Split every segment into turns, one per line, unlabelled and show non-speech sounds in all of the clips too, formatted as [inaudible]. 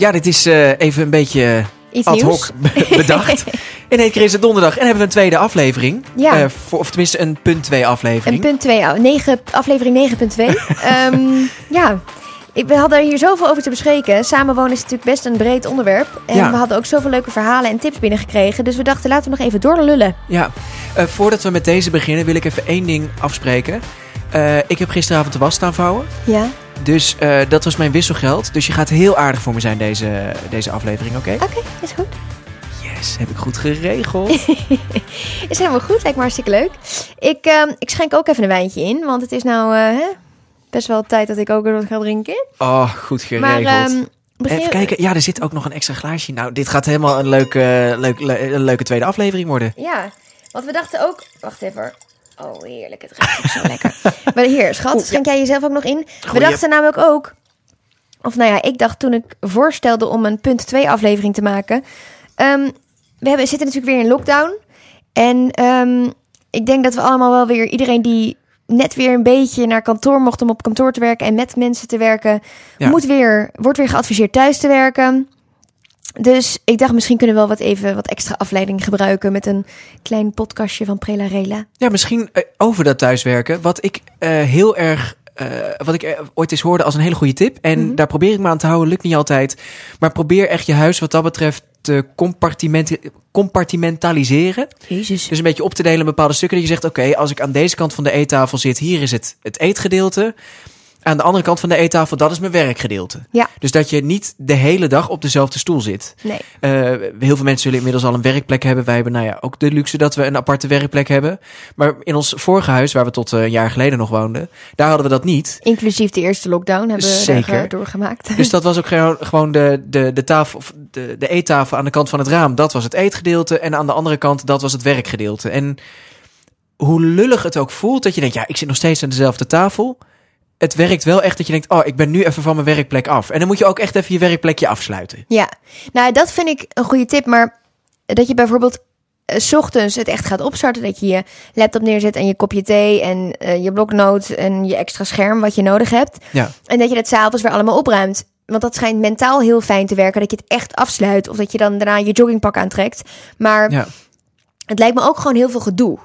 Ja, dit is eh, even een beetje
Iets
ad hoc be- [laughs] bedacht. In één keer is het donderdag en hebben we een tweede aflevering.
Ja.
Eh, voor, of tenminste een punt 2 aflevering.
En punt 2, negen, aflevering 9.2. [laughs] Ehm ja, we hadden hier zoveel over te bespreken. Samenwonen is natuurlijk best een breed onderwerp. En
Ja.
we hadden ook zoveel leuke verhalen en tips binnengekregen. Dus we dachten, laten we nog even doorlullen.
Ja, Eh, voordat we met deze beginnen wil ik even één ding afspreken. Eh, ik heb gisteravond de was staan vouwen.
Ja,
Dus eh, dat was mijn wisselgeld. Dus je gaat heel aardig voor me zijn deze, deze aflevering, oké?
oké, is goed.
Yes, heb ik goed geregeld. [laughs]
Is helemaal goed, lijkt me hartstikke leuk. Ik, ehm, ik schenk ook even een wijntje in, want het is nou eh, hè, best wel tijd dat ik ook weer wat ga drinken.
Oh, goed geregeld.
Maar ehm, begin...
Even kijken, ja, er zit ook nog een extra glaasje. Nou, dit gaat helemaal een leuke, leuk, le- een leuke tweede aflevering worden.
Ja, want we dachten ook... Wacht even. Oh, heerlijk. Het ruikt ook zo lekker. [laughs] Maar hier, schat,
Oeh,
schenk jij jezelf ook nog in? We
Goeie.
dachten namelijk ook... Of nou ja, ik dacht toen ik voorstelde om een punt 2 aflevering te maken... ehm, we hebben, zitten natuurlijk weer in lockdown. En ehm, ik denk dat we allemaal wel weer... Iedereen die net weer een beetje naar kantoor mocht om op kantoor te werken... en met mensen te werken...
Ja.
Moet weer, wordt weer geadviseerd thuis te werken... Dus ik dacht, misschien kunnen we wel wat even wat extra afleiding gebruiken met een klein podcastje van Prela Rela.
Ja, misschien eh, over dat thuiswerken. Wat ik eh, heel erg. eh, wat ik ooit eens hoorde als een hele goede tip. En
Mhm.
daar probeer ik me aan te houden. Lukt niet altijd. Maar probeer echt je huis wat dat betreft te compartiment- compartimentaliseren.
Jezus.
Dus een beetje op te delen in bepaalde stukken. Dat je zegt, oké, als ik aan deze kant van de eettafel zit, hier is het, het eetgedeelte. Aan de andere kant van de eettafel, dat is mijn werkgedeelte.
Ja.
Dus dat je niet de hele dag op dezelfde stoel zit.
Nee.
Eh, heel veel mensen zullen inmiddels al een werkplek hebben. Wij hebben nou ja, ook de luxe dat we een aparte werkplek hebben. Maar in ons vorige huis, waar we tot eh, een jaar geleden nog woonden, daar hadden we dat niet.
Inclusief de eerste lockdown hebben we
Zeker.
daar, eh, doorgemaakt.
Dus dat was ook [laughs] gewoon, gewoon de, de, de, tafel, of de, de eettafel aan de kant van het raam. Dat was het eetgedeelte. En aan de andere kant, dat was het werkgedeelte. En hoe lullig het ook voelt, dat je denkt, ja, ik zit nog steeds aan dezelfde tafel. Het werkt wel echt dat je denkt, oh, ik ben nu even van mijn werkplek af. En dan moet je ook echt even je werkplekje afsluiten.
Ja, nou dat vind ik een goede tip. Maar dat je bijvoorbeeld eh, 's ochtends het echt gaat opstarten. Dat je je laptop neerzet en je kopje thee en eh, je bloknoot en je extra scherm wat je nodig hebt.
Ja.
En dat je dat s'avonds weer allemaal opruimt. Want dat schijnt mentaal heel fijn te werken. Dat je het echt afsluit. Of dat je dan daarna je joggingpak aantrekt. Maar
Ja.
het lijkt me ook gewoon heel veel gedoe.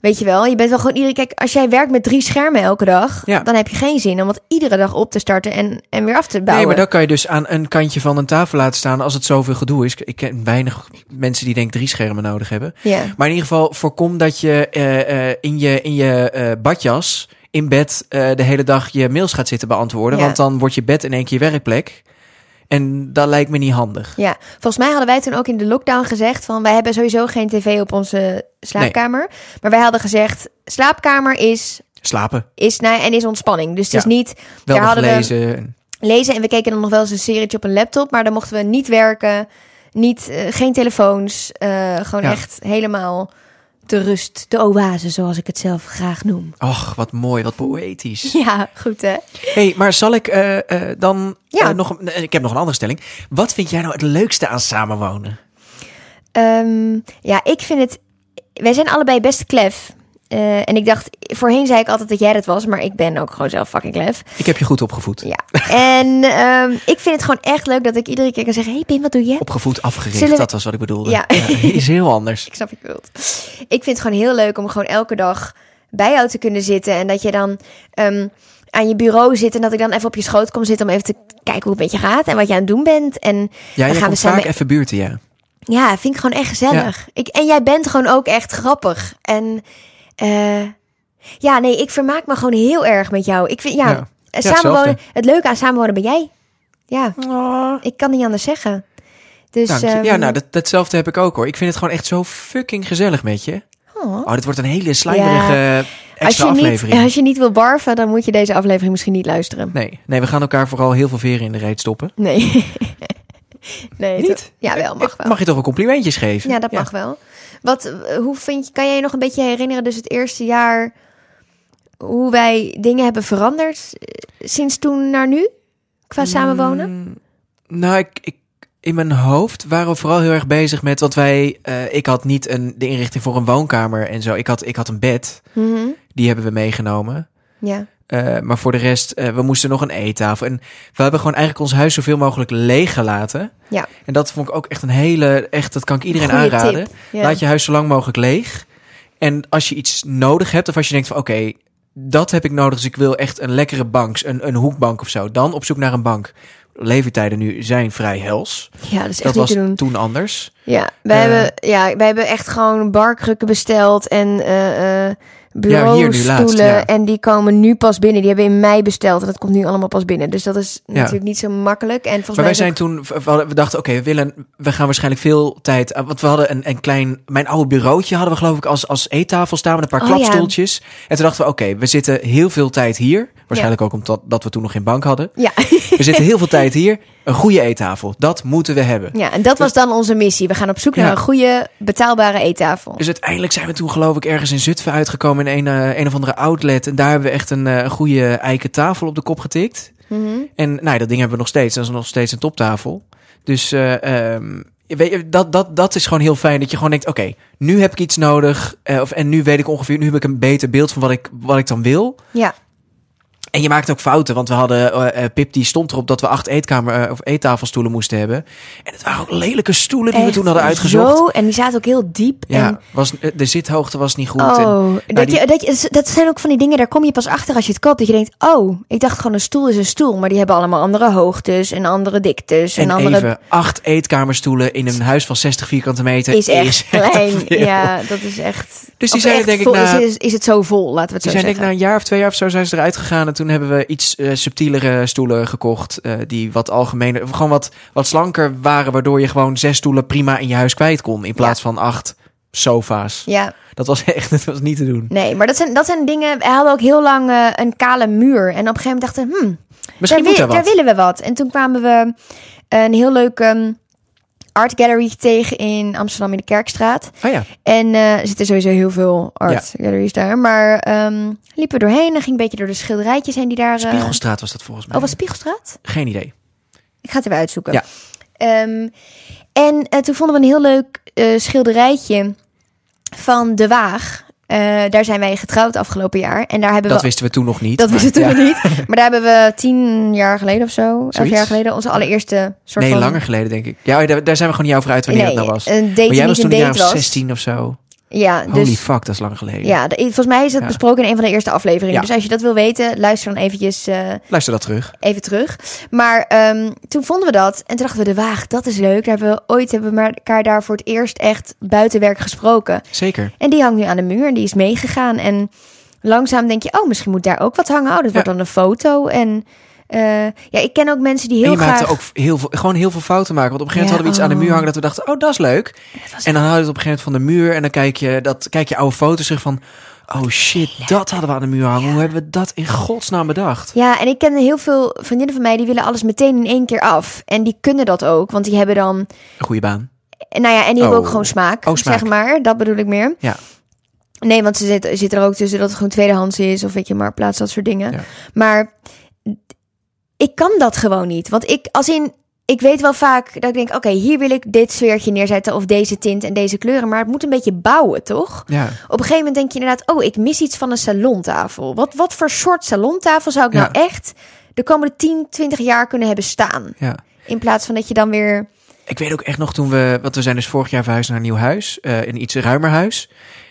Weet je wel, je bent wel gewoon iedere kijk als jij werkt met drie schermen elke dag,
Ja.
dan heb je geen zin om het iedere dag op te starten en, en weer af te bouwen.
Nee, maar dan kan je dus aan een kantje van een tafel laten staan als het zoveel gedoe is. Ik ken weinig mensen die denk ik drie schermen nodig hebben.
Ja.
Maar in ieder geval voorkom dat je eh, eh, in je, in je eh, badjas in bed de hele dag je mails gaat zitten beantwoorden.
Ja.
Want dan wordt je bed in één keer je werkplek. En dat lijkt me niet handig.
Ja, volgens mij hadden wij toen ook in de lockdown gezegd van wij hebben sowieso geen tv op onze slaapkamer, maar wij hadden gezegd slaapkamer is
Slapen,
is nou, en is ontspanning. Dus het
Ja.
is niet
wel
Daar hadden we-
lezen.
lezen en we keken dan nog wel eens een serietje op een laptop, maar dan mochten we niet werken, niet eh, geen telefoons, eh, gewoon
Ja.
echt helemaal de rust, de oase zoals ik het zelf graag noem.
Och, wat mooi, wat poëtisch. [laughs]
Ja, goed hè.
hey, maar zal ik eh, eh, dan
Ja.
eh, nog... een- ik heb nog een andere stelling. Wat vind jij nou het leukste aan samenwonen?
Ehm, ja, ik vind het. Wij zijn allebei best klef. Eh, en ik dacht, voorheen zei ik altijd dat jij dat was, maar ik ben ook gewoon zelf fucking klef.
Ik heb je goed opgevoed.
Ja. En ehm, ik vind het gewoon echt leuk dat ik iedere keer kan zeggen: Hey Pim, wat doe je?
Opgevoed, afgericht,
we-
dat was wat ik bedoelde.
Ja.
is heel anders. [laughs]
Ik snap je bedoelt. Ik vind het gewoon heel leuk om gewoon elke dag bij jou te kunnen zitten. En dat je dan ehm, aan je bureau zit en dat ik dan even op je schoot kom zitten om even te kijken hoe het met je gaat en wat je aan het doen bent. En
Ja,
Dan gaan we samen-
vaak even buurten, ja.
Ja, vind ik gewoon echt gezellig. Ik, en jij bent gewoon ook echt grappig. En eh, ja, nee, ik vermaak me gewoon heel erg met jou. Ik vind, ja,
Ja.
eh,
Ja,
samenwonen, het leuke aan samenwonen ben jij. Ja, ik kan niet anders zeggen. Dus,
Dank je.
ehm,
ja, nou, dat, datzelfde heb ik ook hoor. Ik vind het gewoon echt zo fucking gezellig met je.
oh.
Oh, dit wordt een hele slijmerige
als,
extra
je niet,
aflevering. [laughs]
als je niet wil barven, dan moet je deze aflevering misschien niet luisteren.
Nee, nee, we gaan elkaar vooral heel veel veren in de reet stoppen.
Nee. [laughs] nee,
Niet?
toch? Ja, wel, mag wel.
Mag je toch wel complimentjes geven?
Ja, dat mag wel. Wat, hoe vind je, kan jij je nog een beetje herinneren, dus het eerste jaar, hoe wij dingen hebben veranderd eh, sinds toen naar nu? Qua samenwonen?
Mm, nou, ik, ik, in mijn hoofd waren we vooral heel erg bezig met... Want wij, eh, ik had niet een, de inrichting voor een woonkamer en zo. Ik had, ik had een bed,
Mhm.
die hebben we meegenomen.
Ja.
Eh, maar voor de rest, eh, we moesten nog een eettafel. En we hebben gewoon eigenlijk ons huis zoveel mogelijk leeg gelaten.
Ja.
En dat vond ik ook echt een hele, echt, dat kan ik iedereen
Goeie
aanraden.
Ja.
Laat je huis zo lang mogelijk leeg. En als je iets nodig hebt, of als je denkt van oké, dat heb ik nodig, dus ik wil echt een lekkere bank, een, een hoekbank of zo, dan op zoek naar een bank. Levertijden nu zijn vrij hels.
ja, dat is echt
Dat
niet
was
te doen.
toen anders.
Ja, wij,
Eh.
hebben, ja, wij hebben echt gewoon barkrukken besteld en eh
Ja, hier nu laatst,
bureaustoelen.
ja.
En die komen nu pas binnen. Die hebben in mei besteld en dat komt nu allemaal pas binnen. Dus dat is
Ja.
natuurlijk niet zo makkelijk. En volgens
Maar wij
mij
zijn
is
toen, we, dachten, oké, we willen, we gaan waarschijnlijk veel tijd, eh, want we hadden een, een klein, mijn oude bureautje hadden we geloof ik als, als eettafel staan met een paar
Oh,
klapstoeltjes. En toen dachten we, oké, we zitten heel veel tijd hier. Waarschijnlijk ook omdat dat we toen nog geen bank hadden.
ook- Ja. [laughs]
We zitten heel veel tijd hier. Een goede eettafel, dat moeten we hebben.
ja, en dat was dan onze missie. We gaan op zoek naar een goede, betaalbare eettafel.
Dus uiteindelijk zijn we toen geloof ik ergens in Zutphen uitgekomen in een, eh, een of andere outlet. En daar hebben we echt een, eh, een goede eiken tafel op de kop getikt.
Mhm.
En nou, dat ding hebben we nog steeds. Dat is nog steeds een toptafel. Dus ehm, weet je, dat, dat, dat is gewoon heel fijn. Dat je gewoon denkt, oké, nu heb ik iets nodig. of, en nu weet ik ongeveer, nu heb ik een beter beeld van wat ik, wat ik dan wil.
Ja,
En je maakt ook fouten, want we hadden, eh, eh, Pip die stond erop dat we acht eetkamer eh, of eettafelstoelen moesten hebben. En het waren ook lelijke stoelen die we toen hadden uitgezocht.
Zo, en die zaten ook heel diep.
Ja,
En,
was, de zithoogte was niet goed. En,
oh, dat,
die-
je, dat, je, dat zijn ook van die dingen, daar kom je pas achter als je het koopt. Dat je denkt, oh, ik dacht gewoon een stoel is een stoel. Maar die hebben allemaal andere hoogtes en andere diktes. En,
en
andere
even acht eetkamerstoelen in een huis van 60 vierkante meter
is [laughs] echt klein. Ja, dat is echt.
Dus die zijn denk ik
vol-
na-
is, is, het zo vol, laten we het zo
zijn denk ik na een jaar of twee jaar of zo zijn ze eruit gegaan. En toen hebben we iets eh, subtielere stoelen gekocht. eh, die wat algemener, gewoon wat, wat slanker waren. Waardoor je gewoon zes stoelen prima in je huis kwijt kon. In plaats van acht sofa's.
Ja,
Dat was [laughs] echt dat was niet te doen.
nee, maar dat zijn, dat zijn dingen. We hadden ook heel lang eh, een kale muur. En op een gegeven moment dachten we, hmm,
Misschien
daar,
wat.
daar willen we wat. En toen kwamen we een heel leuk ehm, art gallery tegen in Amsterdam in de Kerkstraat.
Oh ja,
En eh, er zitten sowieso heel veel art galleries daar. Maar ehm, liepen we doorheen en ging een beetje door de schilderijtjes heen die daar... eh,
Spiegelstraat was dat volgens mij.
Oh, was Spiegelstraat?
Geen idee.
Ik ga het even uitzoeken.
Ja.
Ehm, en eh, toen vonden we een heel leuk schilderijtje van De Waag. Eh, daar zijn wij getrouwd afgelopen jaar. En daar hebben
Dat
we...
wisten we toen nog niet.
dat
maar
wisten we
ja.
toen nog niet. Maar daar hebben we tien jaar geleden of zo, elf jaar geleden, onze allereerste soort
Nee,
van...
langer geleden denk ik. Ja, daar, daar zijn we gewoon niet over uit wanneer
nee,
het nou was. maar jij was toen
een
jaar of
was.
16 of zo.
Ja,
Holy
dus...
fuck, dat is lang geleden.
Ja, volgens mij is het
Ja.
besproken in een van de eerste afleveringen.
Ja.
Dus als je dat wil weten, luister dan eventjes eh,
Luister dat terug.
even terug. Maar ehm, toen vonden we dat. En toen dachten we, de waag, dat is leuk. Daar hebben we ooit hebben we elkaar daar voor het eerst echt buitenwerk gesproken.
Zeker.
En die hangt nu aan de muur en die is meegegaan. En langzaam denk je, oh, misschien moet daar ook wat hangen. Oh, dat wordt dan een foto. En eh, ja, ik ken ook mensen die
En
heel
je
graag...
maakte ook heel veel, gewoon heel veel fouten maken. Want op een gegeven moment
Ja,
hadden we iets aan de
oh.
muur hangen dat we dachten, oh, dat is leuk. En dan houdt het op een gegeven moment van de muur en dan kijk je, dat, kijk je oude foto's terug van, oh shit, dat hadden we aan de muur hangen. Hoe hebben we dat in godsnaam bedacht?
Ja, en ik ken heel veel vriendinnen van mij die willen alles meteen in één keer af. En die kunnen dat ook, want die hebben dan...
Een goede baan.
Nou ja, en die hebben
Oh.
ook gewoon smaak,
Oh, smaak.
zeg maar. Dat bedoel ik meer.
Ja.
Nee, want ze zit, zit er ook tussen dat het gewoon tweedehands is of weet je, maar plaats dat soort dingen.
Ja.
Maar ik kan dat gewoon niet. Want ik, als in, ik weet wel vaak dat ik denk, oké, hier wil ik dit sfeertje neerzetten of deze tint en deze kleuren. Maar het moet een beetje bouwen, toch?
Ja.
Op een gegeven moment denk je inderdaad, oh, ik mis iets van een salontafel. Wat, wat voor soort salontafel zou ik
Ja.
nou echt de komende 10, 20 jaar kunnen hebben staan?
ja.
In plaats van dat je dan weer...
Ik weet ook echt nog toen we, want we zijn dus vorig jaar verhuisd naar een nieuw huis, eh een iets ruimer huis.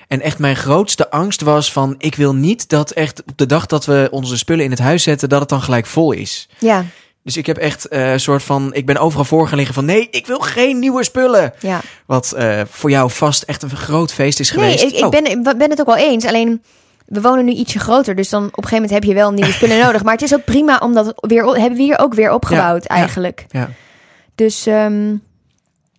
En echt mijn grootste angst was van, ik wil niet dat echt op de dag dat we onze spullen in het huis zetten, dat het dan gelijk vol is.
Ja,
Dus ik heb echt eh, een soort van, ik ben overal voor gaan liggen van, nee, ik wil geen nieuwe spullen.
ja.
Wat eh, voor jou vast echt een groot feest is
Nee,
geweest.
ik, ik
Oh,
ben, ik ben het ook wel eens. Alleen, we wonen nu ietsje groter. Dus dan op een gegeven moment heb je wel nieuwe spullen [laughs] nodig. Maar het is ook prima, omdat weer, hebben we hier ook weer opgebouwd
Ja,
eigenlijk.
Ja.
Dus ehm,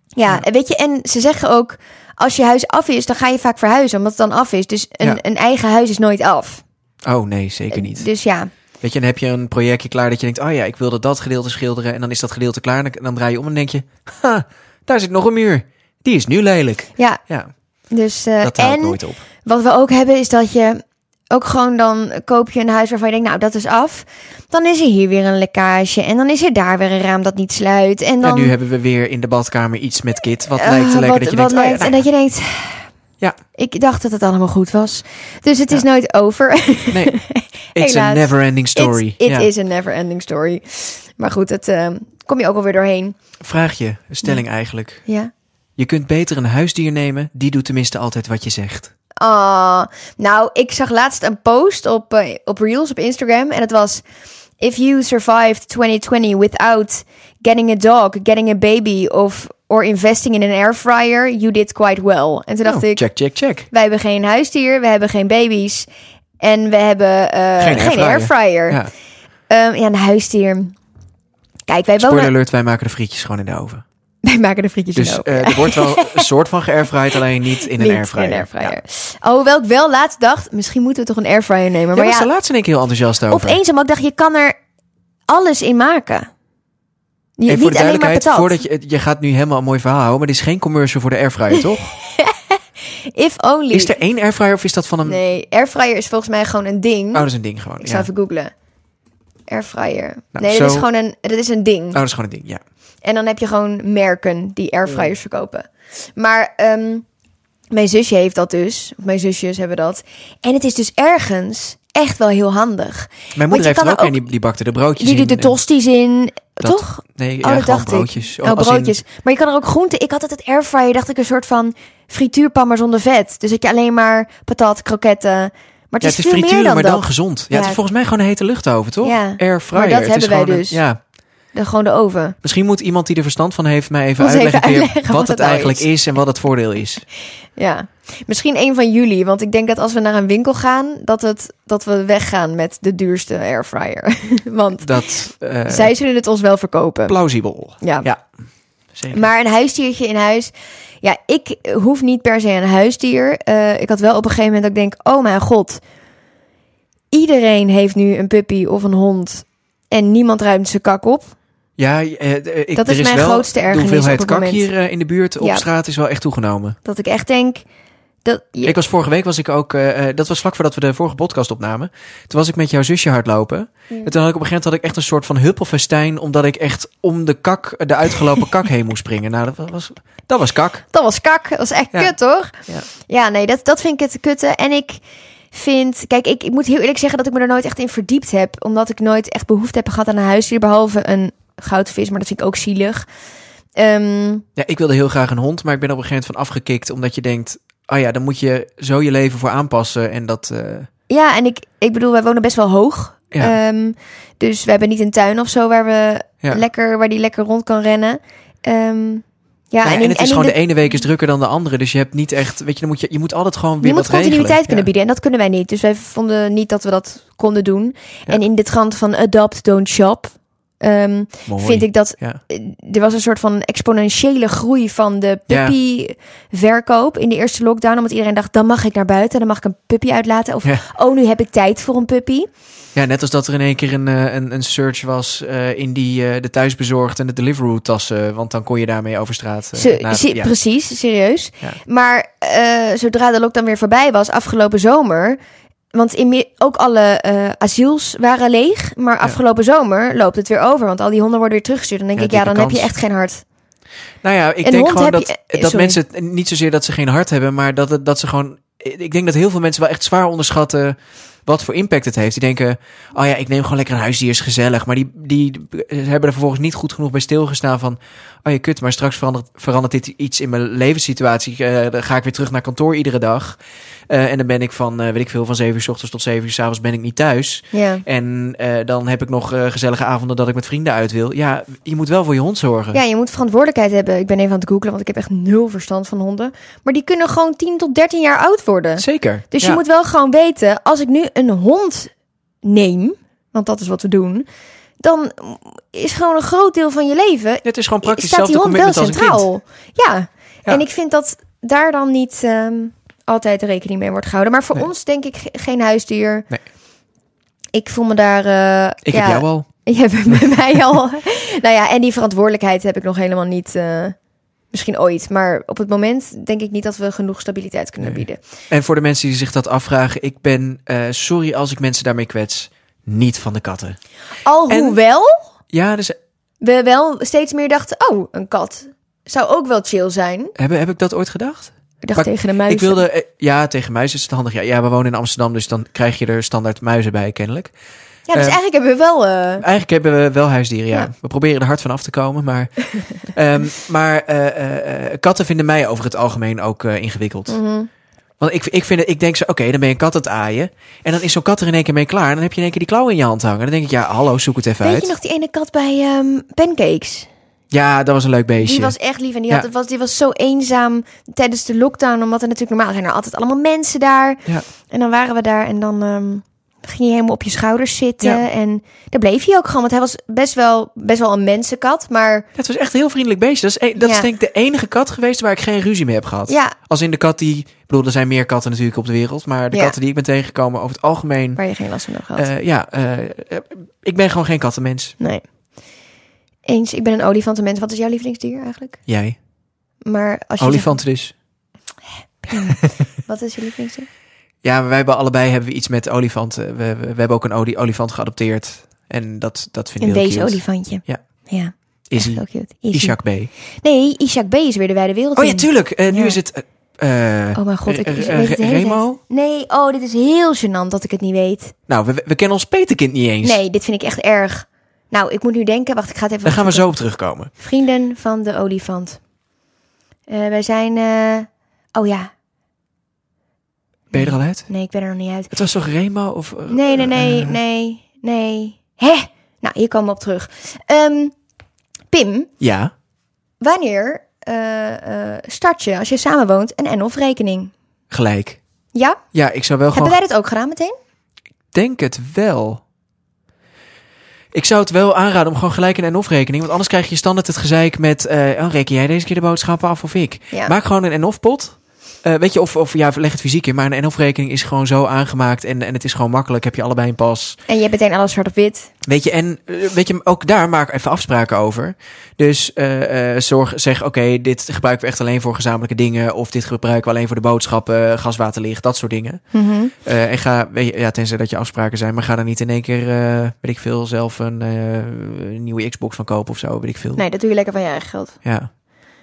Ja. weet je, en ze zeggen ook... Als je huis af is, dan ga je vaak verhuizen, omdat het dan af is. Dus een,
Ja.
een eigen huis is nooit af.
Oh nee, zeker niet.
Dus ja,
Weet je, dan heb je een projectje klaar dat je denkt, oh ja, ik wilde dat gedeelte schilderen. En dan is dat gedeelte klaar en dan, draai je om en denk je, ha, daar zit nog een muur. Die is nu lelijk.
ja.
Ja,
Dus, eh,
dat houdt
en
nooit op.
Wat we ook hebben is dat je ook gewoon dan koop je een huis waarvan je denkt, nou dat is af. Dan is er hier weer een lekkage en dan is er daar weer een raam dat niet sluit. En dan
Ja, nu hebben we weer in de badkamer iets met kit. Wat lijkt te lekker
wat-
dat je denkt, oh ja,
lijkt-
nou
en dat je denkt,
Ja.
ik dacht dat het allemaal goed was. Dus het is
Ja.
nooit over. [laughs]
Nee, It's a
Helaas.
never-ending story.
It, it is a never ending story. Maar goed, het eh, kom je ook alweer doorheen.
Vraag je, een stelling eigenlijk.
Ja.
Je kunt beter een huisdier nemen, die doet tenminste altijd wat je zegt.
Ah, nou, ik zag laatst een post op, eh, op Reels op Instagram. En het was... If you survived 2020 without getting a dog, getting a baby... of or investing in an air fryer, you did quite well. En toen dacht
Oh,
ik,
check, check, check.
wij hebben geen huisdier, we hebben geen baby's... en we hebben eh,
Geen
geen,
airfryer.
airfryer.
Ja.
Ehm, ja, een huisdier. Kijk, wij
Spoiler
wonen...
alert, wij maken de frietjes gewoon in de oven. [laughs]
Wij maken de frietjes
Dus eh, er wordt wel [laughs] een soort van geairfried, alleen niet in een airfryer.
in een airfryer.
Ja.
Alhoewel ik wel laatst dacht, misschien moeten we toch een airfryer nemen. Maar
was
ja,
laatst in één keer heel enthousiast over.
opeens omdat ik dacht, je kan er alles in maken. Je,
voor
niet
de
maar
duidelijkheid, voordat je, je gaat nu helemaal een mooi verhaal houden, maar dit is geen commercial voor de airfryer, [laughs] toch?
If only.
Is er één airfryer of is dat van een...
Nee, airfryer is volgens mij gewoon een ding.
Oh, dat is een ding gewoon.
ik
Ja.
zou even googlen. Airfryer.
Nou,
nee, dat is gewoon een, dat is een ding.
Oh, dat is gewoon een ding, ja.
En dan heb je gewoon merken die airfryers verkopen. Maar ehm, mijn zusje heeft dat dus. Of mijn zusjes hebben dat. En het is dus ergens echt wel heel handig.
Mijn moeder heeft er ook een, die, die bakte de broodjes
Die
in.
doet de tosti's in.
Dat-
toch?
Nee,
Oh,
ja,
dat
gewoon
dacht
broodjes.
ik. Oh,
in-
broodjes. Maar je kan er ook groenten. Ik had altijd airfryer, dacht ik een soort van frituurpan maar zonder vet. Dus dat je alleen maar patat, kroketten. Maar het
ja,
is,
het is frituur,
dan
maar dan gezond. Ja,
Ja.
het is volgens mij gewoon een hete luchtoven, toch?
Ja,
Airfryer.
maar dat
het
hebben wij
een-
dus.
ja,
De, gewoon de oven.
misschien moet iemand die er verstand van heeft mij even uitleggen, wat,
wat
het eigenlijk
is.
is. en wat het voordeel is. [laughs]
Ja. Misschien een van jullie. Want ik denk dat als we naar een winkel gaan, dat, het, dat we weggaan met de duurste airfryer. [laughs] want
Dat eh
zij zullen het ons wel verkopen.
plausibel.
Ja.
Ja, zeker.
Maar een huisdiertje in huis. Ja, ik hoef niet per se een huisdier. Eh, ik had wel op een gegeven moment dat ik denk: oh mijn god. Iedereen heeft nu een puppy of een hond. En niemand ruimt zijn kak op.
ja, eh, eh, ik,
Dat is mijn
wel,
grootste
De
ergernis
hoeveelheid
op het
kak
moment.
hier eh, in de buurt op
Ja.
straat is wel echt toegenomen.
Dat ik echt denk. Dat, je-
Ik was vorige week, was ik ook, dat was vlak voordat we de vorige podcast opnamen. Toen was ik met jouw zusje hardlopen. En toen had ik op een gegeven moment had ik echt een soort van huppelfestijn. Omdat ik echt om de kak, de uitgelopen kak heen moest springen. Nou, dat was, dat was kak.
dat was kak. Dat was echt
Ja.
kut, toch?
Ja.
Ja, nee, dat, dat vind ik het kutte. En ik vind... Kijk, ik, ik moet heel eerlijk zeggen dat ik me er nooit echt in verdiept heb. Omdat ik nooit echt behoefte heb gehad aan een huisdier. Behalve een goudvis, maar dat vind ik ook zielig. Ehm,
Ja, ik wilde heel graag een hond, maar ik ben er op een gegeven moment van afgekikt. Omdat je denkt, oh ja, dan moet je zo je leven voor aanpassen. En dat, eh,
ja, en ik, ik bedoel, wij wonen best wel hoog.
Ja.
Ehm, dus we hebben niet een tuin of zo waar, we
Ja.
lekker, waar die lekker rond kan rennen. Ehm, ja,
ja, en,
in-
het is gewoon de...
de-
ene week is drukker dan de andere. Dus je hebt niet echt, weet je, dan moet je, je moet altijd gewoon weer
Je moet
wat regelen.
continuïteit kunnen bieden en dat kunnen wij niet. Dus wij vonden niet dat we dat konden doen. En in de trant van adopt, don't shop... ehm, vind ik dat
Ja.
eh, er was een soort van exponentiële groei van de puppy-verkoop in de eerste lockdown. Omdat iedereen dacht, dan mag ik naar buiten, dan mag ik een puppy uitlaten. Of,
Ja.
oh, nu heb ik tijd voor een puppy.
Ja, net als dat er in één keer een, eh, een, een search was eh, in die eh, de thuisbezorgd en de Deliveroo tassen. Want dan kon je daarmee over straat.
Ze-
ja.
Precies, serieus. Maar zodra de lockdown weer voorbij was, afgelopen zomer... Want in ook alle eh, asiels waren leeg. Maar afgelopen zomer loopt het weer over. Want al die honden worden weer teruggestuurd. Dan denk
Ja,
ik, ja, dan heb je echt geen hart.
Nou ja, ik
Een
denk gewoon dat,
je- eh,
dat mensen niet zozeer dat ze geen hart hebben, maar dat, het, dat ze gewoon. Ik denk dat heel veel mensen wel echt zwaar onderschatten wat voor impact het heeft. Die denken, oh ja, ik neem gewoon lekker een huisdier, is gezellig. Maar die, die hebben er vervolgens niet goed genoeg bij stilgestaan van, oh ja, kut, maar straks verandert, verandert dit iets in mijn levenssituatie. Eh, dan ga ik weer terug naar kantoor iedere dag. Eh, en dan ben ik van, eh, weet ik veel, van 7 uur s ochtends tot 7 uur s avonds ben ik niet thuis.
Ja.
En eh, dan heb ik nog gezellige avonden dat ik met vrienden uit wil. Ja, je moet wel voor je hond zorgen.
Ja, je moet verantwoordelijkheid hebben. Ik ben even aan het googlen, want ik heb echt nul verstand van honden. Maar die kunnen gewoon 10 tot 13 jaar oud worden.
Zeker.
Dus
Ja.
je moet wel gewoon weten, als ik nu een hond neem, want dat is wat we doen, dan is gewoon een groot deel van je leven
Het is gewoon praktisch
staat die hond wel centraal. Ja.
Ja.
en ik vind dat daar dan niet ehm, altijd rekening mee wordt gehouden. Maar voor
Nee.
ons denk ik ge- geen huisdier.
Nee.
Ik voel me daar. eh,
Ik
ja,
heb jou al. [laughs]
Je hebt bij mij al. [laughs] nou ja, en die verantwoordelijkheid heb ik nog helemaal niet. eh, misschien ooit. Maar op het moment denk ik niet dat we genoeg stabiliteit kunnen
Nee.
bieden.
En voor de mensen die zich dat afvragen, ik ben, eh, sorry als ik mensen daarmee kwets, niet van de katten.
Alhoewel
Ja, dus
we wel steeds meer dachten: oh, een kat zou ook wel chill zijn.
heb, heb ik dat ooit gedacht?
Ik dacht tegen de muizen.
Ik wilde, eh, ja, tegen muizen is het handig. Ja, ja, we wonen in Amsterdam, dus dan krijg je er standaard muizen bij, kennelijk.
Ja, dus
eh,
eigenlijk hebben we wel... eh,
Eigenlijk hebben we wel huisdieren, ja.
Ja.
We proberen er hard van af te komen, maar... [laughs] ehm, maar eh, katten vinden mij over het algemeen ook ingewikkeld.
mhm.
Want ik, ik, vind, ik denk zo, oké, dan ben je een kat aan het aaien. En dan is zo'n kat er in één keer mee klaar. En dan heb je in één keer die klauw in je hand hangen. Dan denk ik, ja, hallo, zoek het even
Weet
uit.
je nog die ene kat bij ehm, Pancakes?
Ja, dat was een leuk beestje.
Die was echt lief en die,
Ja.
had, was, die was zo eenzaam tijdens de lockdown. Omdat er natuurlijk normaal zijn er altijd allemaal mensen daar.
Ja.
En dan waren we daar en dan ehm, ging je helemaal op je schouders zitten.
Ja.
En daar bleef hij ook gewoon. Want hij was best wel, best wel een mensenkat. Maar
Het was echt een heel vriendelijk beestje. Dat is, e- dat is denk ik de enige kat geweest waar ik geen ruzie mee heb gehad.
ja,
Als in de kat die... Ik bedoel, er zijn meer katten natuurlijk op de wereld. Maar de katten die ik ben tegengekomen over het algemeen...
waar je geen last van hebt gehad.
eh, ja, eh, eh, ik ben gewoon geen kattenmens.
nee. Eens, ik ben een olifantenmens. Wat is jouw lievelingsdier eigenlijk?
Jij.
Maar als je
Olifanten dus.
wat is je lievelingsdier? [laughs]
Ja, wij hebben allebei hebben we iets met olifanten. We, we, we hebben ook een oli- olifant geadopteerd. En dat, dat vind ik
Een
heel
deze
cute.
olifantje.
Ja.
Ja,
Izzy.
heel cute.
Ishak B.
Nee, Ishak B is weer de wijde wereld
Oh ja, tuurlijk. Eh, nu
Ja.
is het... eh, eh,
Oh mijn god, ik, weet het
Remo?
Nee, oh, dit is heel gênant dat ik het niet weet.
nou, we, we kennen ons peterkind niet eens.
Nee, dit vind ik echt erg. Nou, ik moet nu denken. Wacht, ik ga het even.
Daar gaan we zo op terugkomen.
Vrienden van de olifant. Eh, wij zijn. eh, Oh ja.
Ben je er al uit?
Nee, ik ben er nog niet uit.
Het was toch Remo? Of, eh,
Nee, nee, nee,
eh,
nee, nee. Hè? Nou, hier komen we op terug. Ehm, Pim,
Ja.
wanneer eh, eh, start je als je samenwoont een en of rekening?
Gelijk.
Ja?
Ja, ik zou wel gewoon...
Hebben wij dat ook gedaan meteen?
denk het wel. Ik zou het wel aanraden om gewoon gelijk een en-of rekening. Want anders krijg je standaard het gezeik met... eh oh, reken jij deze keer de boodschappen af of ik?
Ja.
Maak gewoon een en-of pot. Eh, weet je, of, of ja, leg het fysiek in. Maar een en-of rekening is gewoon zo aangemaakt. En, en het is gewoon makkelijk. Heb je allebei een pas.
En je hebt meteen alles zwart op wit.
Weet je, en eh, weet je, ook daar maak even afspraken over. Dus eh, zorg, zeg, oké, dit gebruiken we echt alleen voor gezamenlijke dingen. Of dit gebruiken we alleen voor de boodschappen, gas, water, licht, dat soort dingen. Eh, en ga, weet je, ja, tenzij dat je afspraken zijn, maar ga er niet in één keer, weet ik veel, zelf een, een nieuwe Xbox van kopen of zo, weet ik veel.
Nee, dat doe je lekker van je eigen geld.
Ja.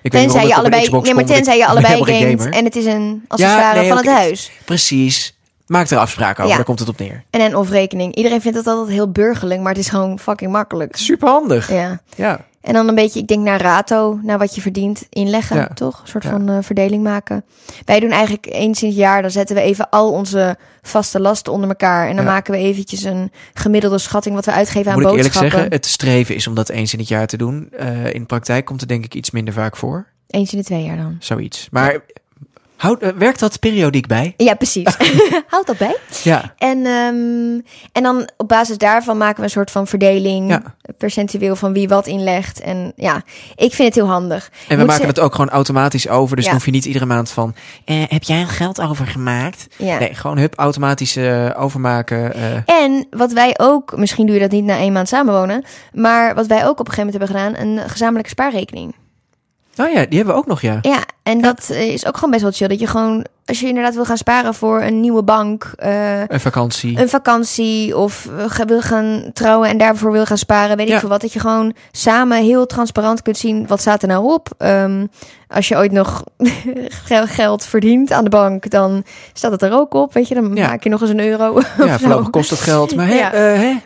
Ik
Tenzij je allebei, nee, maar tenzij
ik
je allebei gamet en het is een accessoire
nee,
van het huis.
Precies. Maak er afspraken over,
Ja.
daar komt het op neer.
En een of rekening. Iedereen vindt dat altijd heel burgerlijk, maar het is gewoon fucking makkelijk.
Super handig.
Ja.
Ja.
En dan een beetje, ik denk naar rato, naar wat je verdient, inleggen,
Ja.
toch? Een soort
Ja.
van eh, verdeling maken. Wij doen eigenlijk eens in het jaar, dan zetten we even al onze vaste lasten onder elkaar. En dan
Ja.
maken we eventjes een gemiddelde schatting wat we uitgeven aan
Moet ik eerlijk
boodschappen.
zeggen, het streven is om dat eens in het jaar te doen. Eh, in de praktijk komt het denk ik iets minder vaak voor.
Eens in de twee jaar dan.
Zoiets. Maar houd, eh, werkt dat periodiek bij?
Ja, precies. [laughs] [laughs] Houd dat bij.
Ja.
En, ehm, en dan op basis daarvan maken we een soort van verdeling,
Ja.
percentueel van wie wat inlegt. En ja, ik vind het heel handig.
En we
Moet
maken
ze-
het ook gewoon automatisch over. Dus
Ja.
dan hoef je niet iedere maand van... eh, heb jij een geld overgemaakt?
Ja.
Nee, gewoon hup, automatisch eh, overmaken.
En wat wij ook, misschien doe je dat niet na één maand samenwonen, maar wat wij ook op een gegeven moment hebben gedaan, een gezamenlijke spaarrekening.
Oh ja, die hebben we ook nog, ja.
Ja, en dat eh, is ook gewoon best wel chill. Dat je gewoon, als je inderdaad wil gaan sparen voor een nieuwe bank, eh,
Een vakantie.
een vakantie of eh, wil gaan trouwen en daarvoor wil gaan sparen, weet
Ja.
ik veel wat. Dat je gewoon samen heel transparant kunt zien wat staat er nou op. Ehm, als je ooit nog [laughs] gel- geld verdient aan de bank, dan staat het er ook op. Weet je, dan
Ja.
maak je nog eens een euro.
ja, voorlopig kost het geld. Maar? Eh,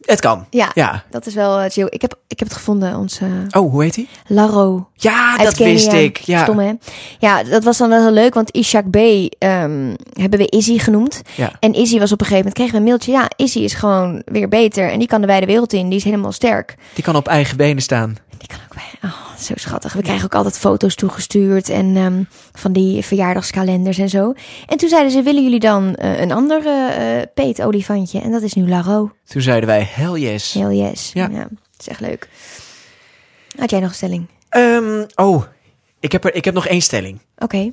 het kan.
Ja,
Ja.
dat is wel eh, chill. Ik heb, ik heb het gevonden, onze
Oh, hoe heet die?
Laro.
Ja, dat
Kenia.
wist ik. Ja.
Stom, hè? Ja, dat was dan wel heel leuk, want Ishak B ehm, hebben we Izzy genoemd.
Ja.
En Izzy was op een gegeven moment, kregen we een mailtje, ja, Izzy is gewoon weer beter en die kan de wijde wereld in, die is helemaal sterk.
Die kan op eigen benen staan.
Die kan ook bij, oh, zo schattig. We krijgen ook altijd foto's toegestuurd en ehm, van die verjaardagskalenders en zo. En toen zeiden ze, willen jullie dan eh, een ander eh, eh, peet-olifantje? En dat is nu Laro.
Toen zeiden wij, hell yes.
Heel yes.
Ja.
Ja. dat is echt leuk. Had jij nog een stelling?
Ehm, oh, ik heb, er, ik heb nog één stelling.
Oké.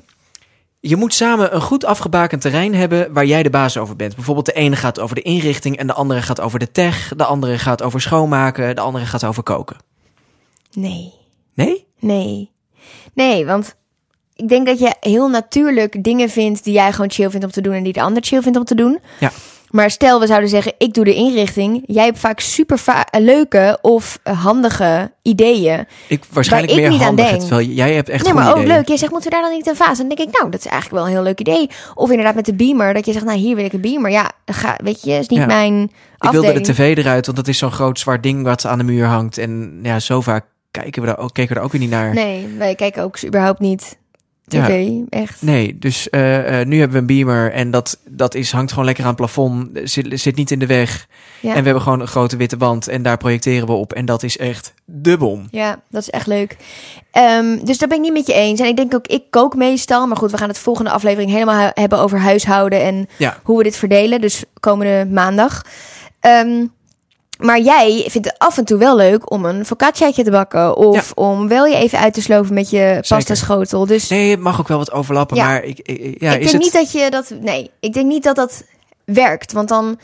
Je moet samen een goed afgebakend terrein hebben waar jij de baas over bent. Bijvoorbeeld de ene gaat over de inrichting en de andere gaat over de tech. De andere gaat over schoonmaken, de andere gaat over koken.
Nee.
Nee?
Nee. Nee, want ik denk dat je heel natuurlijk dingen vindt die jij gewoon chill vindt om te doen en die de ander chill vindt om te doen.
Ja.
Maar stel, we zouden zeggen, ik doe de inrichting. Jij hebt vaak super va- leuke of eh, handige ideeën.
Ik waarschijnlijk
ik
meer
niet aan
handig.
denk.
Terwijl jij hebt echt
nee, maar ook
ideeën.
leuk. Jij zegt, moeten we daar dan niet een vaas? En dan denk ik, nou, dat is eigenlijk wel een heel leuk idee. Of inderdaad met de beamer, dat je zegt, nou, hier wil ik een beamer. Ja, ga, weet je, is niet
Ja.
mijn
Ik wilde
afdeling.
de tv eruit, want dat is zo'n groot zwart ding wat aan de muur hangt. En ja, zo vaak kijken we daar ook, keken we daar ook weer niet naar.
Nee, wij kijken ook überhaupt niet
Ja.
tv, echt.
Nee, dus eh, eh, nu hebben we een beamer en dat, dat is, hangt gewoon lekker aan het plafond. Zit, zit niet in de weg.
Ja.
En we hebben gewoon een grote witte wand en daar projecteren we op. En dat is echt de bom.
Ja, dat is echt leuk. Ehm, dus daar ben ik niet met je eens. En ik denk ook, ik kook meestal. Maar goed, we gaan het volgende aflevering helemaal hebben over huishouden en
Ja.
hoe we dit verdelen. Dus komende maandag. Ehm, maar jij vindt het af en toe wel leuk om een focacciaatje te bakken. Of om wel je even uit te sloven met je pasta schotel. Dus
Nee, het mag ook wel wat overlappen,
Ja.
maar ik, ik- ja,
ik
is
denk
het...
niet dat je dat... Nee, ik denk niet dat dat werkt. Want dan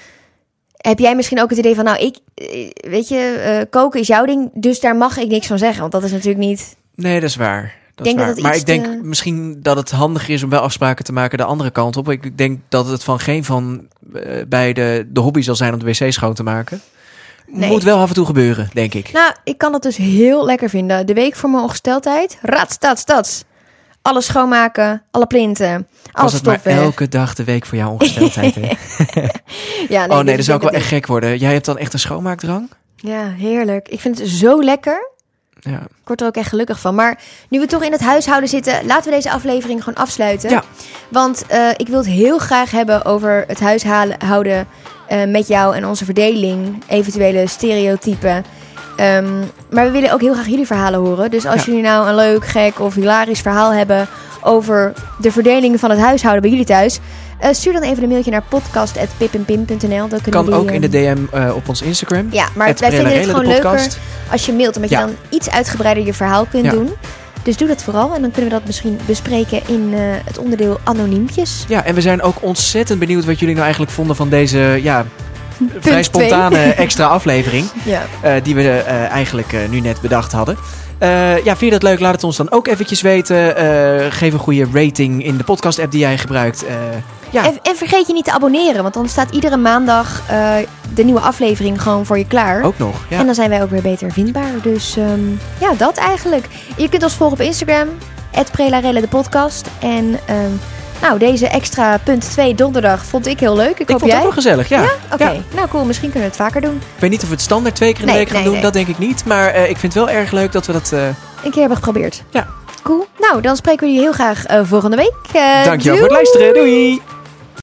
heb jij misschien ook het idee van... Nou, ik... eh, Weet je, eh, koken is jouw ding. Dus daar mag ik niks van zeggen. Want dat is natuurlijk niet...
Nee, dat is waar. Dat
denk
is waar. maar ik denk
te-
misschien dat het handiger is om wel afspraken te maken de andere kant op. Ik denk dat het van geen van eh, beide de hobby zal zijn om de wc schoon te maken.
Nee.
Moet wel af en toe gebeuren, denk ik.
Nou, ik kan dat dus heel lekker vinden. De week voor mijn ongesteldheid. Rats, stats, stats. Alles schoonmaken, alle plinten,
Was
alles
het maar elke dag de week voor jouw ongesteldheid. hè? [laughs]
Ja,
oh nee, dan zou ik wel echt gek worden. Jij hebt dan echt een schoonmaakdrang?
dat- Ja, heerlijk. Ik vind het zo lekker.
Ja.
Ik word er ook echt gelukkig van. Maar nu we toch in het huishouden zitten, laten we deze aflevering gewoon afsluiten.
Ja.
Want eh, ik wil het heel graag hebben over het huishouden eh, met jou en onze verdeling, eventuele stereotypen. Ehm, maar we willen ook heel graag jullie verhalen horen. Dus als
Ja.
jullie nou een leuk, gek of hilarisch verhaal hebben over de verdeling van het huishouden bij jullie thuis, eh, stuur dan even een mailtje naar podcast.pippenpim.nl. Kunnen
Kan
jullie,
ook in de DM eh, op ons Instagram.
Ja, maar wij vinden het gewoon leuker als je mailt, omdat
Ja.
je dan iets uitgebreider je verhaal kunt
Ja.
doen. Dus doe dat vooral en dan kunnen we dat misschien bespreken in eh, het onderdeel anoniempjes.
Ja, en we zijn ook ontzettend benieuwd wat jullie nou eigenlijk vonden van deze ja, vrij spontane [laughs] extra aflevering.
Ja.
eh, die we eh, eigenlijk nu net bedacht hadden. Eh, ja, vind je dat leuk? Laat het ons dan ook eventjes weten. Eh, geef een goede rating in de podcast-app die jij gebruikt. Eh, ja,
En, en vergeet je niet te abonneren, want dan staat iedere maandag de nieuwe aflevering gewoon voor je klaar.
ook nog. Ja.
En dan zijn wij ook weer beter vindbaar. Dus ehm, ja, dat eigenlijk. Je kunt ons volgen op Instagram, @prelarelle de podcast. En ehm, nou, deze extra punt 2 donderdag vond ik heel leuk. Ik,
ik
hoop
vond het
jij.
ook wel gezellig, ja.
Oké,
Ja.
nou cool. Misschien kunnen we het vaker doen.
Ik weet niet of we het standaard twee keer in de
Nee,
week gaan
nee,
doen.
nee.
Dat denk ik niet. Maar eh, ik vind het wel erg leuk dat we dat... eh
Een keer hebben geprobeerd.
Ja.
Cool. Nou, dan spreken we jullie heel graag eh, volgende week.
Dankjewel voor het luisteren. Doei!